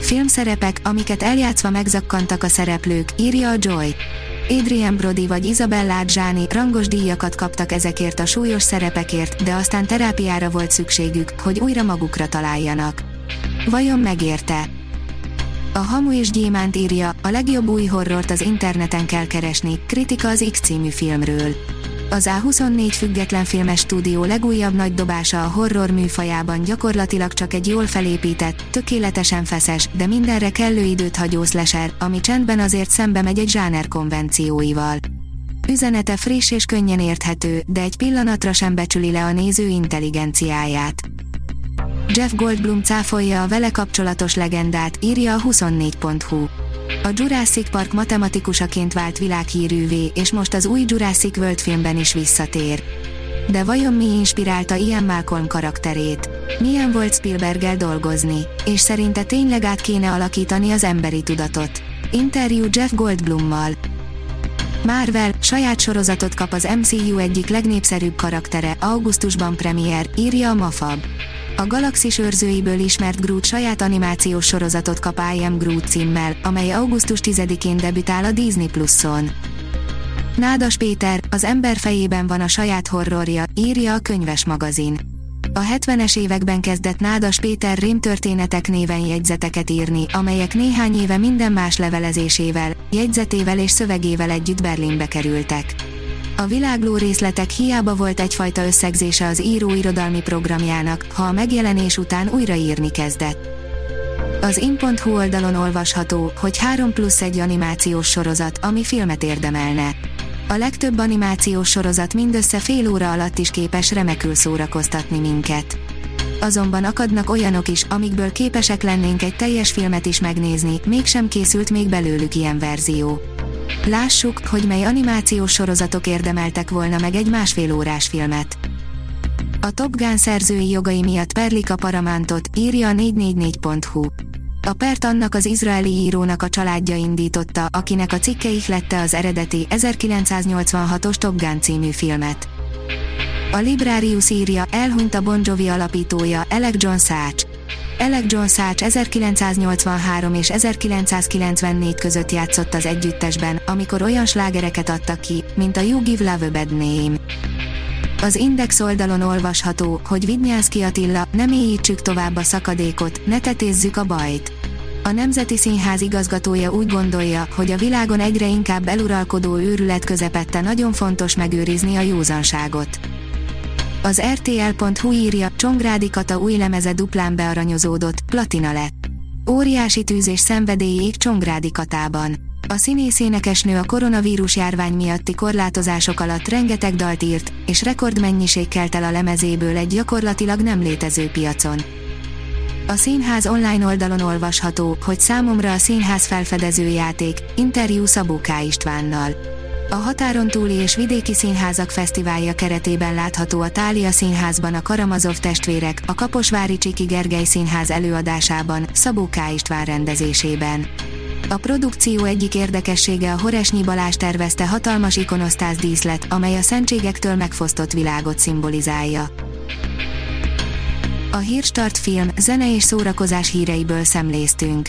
Filmszerepek, amiket eljátszva megzakkantak a szereplők, írja a Joy. Adrian Brody vagy Isabella Adjani rangos díjakat kaptak ezekért a súlyos szerepekért, de aztán terápiára volt szükségük, hogy újra magukra találjanak. Vajon megérte? A Hamu és Gyémánt írja, a legjobb új horrort az interneten kell keresni, kritika az X című filmről. Az A24 független filmes stúdió legújabb nagy dobása a horror műfajában gyakorlatilag csak egy jól felépített, tökéletesen feszes, de mindenre kellő időt hagyó slasher, ami csendben azért szembe megy egy zsáner konvencióival. Üzenete friss és könnyen érthető, de egy pillanatra sem becsüli le a néző intelligenciáját. Jeff Goldblum cáfolja a vele kapcsolatos legendát, írja a 24.hu. A Jurassic Park matematikusaként vált világhírűvé, és most az új Jurassic World filmben is visszatér. De vajon mi inspirálta Ian Malcolm karakterét? Milyen volt Spielberggel dolgozni? És szerinte tényleg át kéne alakítani az emberi tudatot? Interjú Jeff Goldblummal. Marvel saját sorozatot kap az MCU egyik legnépszerűbb karaktere, augusztusban premier, írja a Mafab. A Galaxis őrzőiből ismert Groot saját animációs sorozatot kap I Am Groot címmel, amely augusztus 10-én debütál a Disney Plus-on. Nádas Péter, az ember fejében van a saját horrorja, írja a könyves magazin. A 70-es években kezdett Nádas Péter rémtörténetek néven jegyzeteket írni, amelyek néhány éve minden más levelezésével, jegyzetével és szövegével együtt Berlinbe kerültek. A világló részletek hiába volt egyfajta összegzése az író irodalmi programjának, ha a megjelenés után újraírni kezdett. Az in.hu oldalon olvasható, hogy 3 plusz egy animációs sorozat, ami filmet érdemelne. A legtöbb animációs sorozat mindössze fél óra alatt is képes remekül szórakoztatni minket. Azonban akadnak olyanok is, amikből képesek lennénk egy teljes filmet is megnézni, mégsem készült még belőlük ilyen verzió. Lássuk, hogy mely animációs sorozatok érdemeltek volna meg egy másfél órás filmet. A Top Gun szerzői jogai miatt perlik a Paramantot, írja a 444.hu. A pert annak az izraeli írónak a családja indította, akinek a cikke ihlette az eredeti 1986-os Top Gun című filmet. A Librarius írja, elhunyt a Bon Jovi alapítója, Alec John Szács. Alec John Szács 1983 és 1994 között játszott az együttesben, amikor olyan slágereket adtak ki, mint a You Give Love a Bad Name. Az Index oldalon olvasható, hogy Vidnyánszki Attila, nem éjítsük tovább a szakadékot, ne tetézzük a bajt. A Nemzeti Színház igazgatója úgy gondolja, hogy a világon egyre inkább eluralkodó őrület közepette nagyon fontos megőrizni a józanságot. Az RTL.hu írja, Csongrádi Kata új lemeze duplán bearanyozódott, platina lett. Óriási tűz és szenvedély ég Csongrádi Katában. A színészénekesnő a koronavírus járvány miatti korlátozások alatt rengeteg dalt írt, és rekordmennyiség kelt el a lemezéből egy gyakorlatilag nem létező piacon. A színház online oldalon olvasható, hogy számomra a színház felfedező játék, interjú Szabó K. Istvánnal. A határon túli és vidéki színházak fesztiválja keretében látható a Tália Színházban a Karamazov testvérek, a Kaposvári Csiki Gergely Színház előadásában, Szabó K. István rendezésében. A produkció egyik érdekessége a Horesnyi Balázs tervezte hatalmas ikonosztász díszlet, amely a szentségektől megfosztott világot szimbolizálja. A Hírstart film, zene és szórakozás híreiből szemléztünk.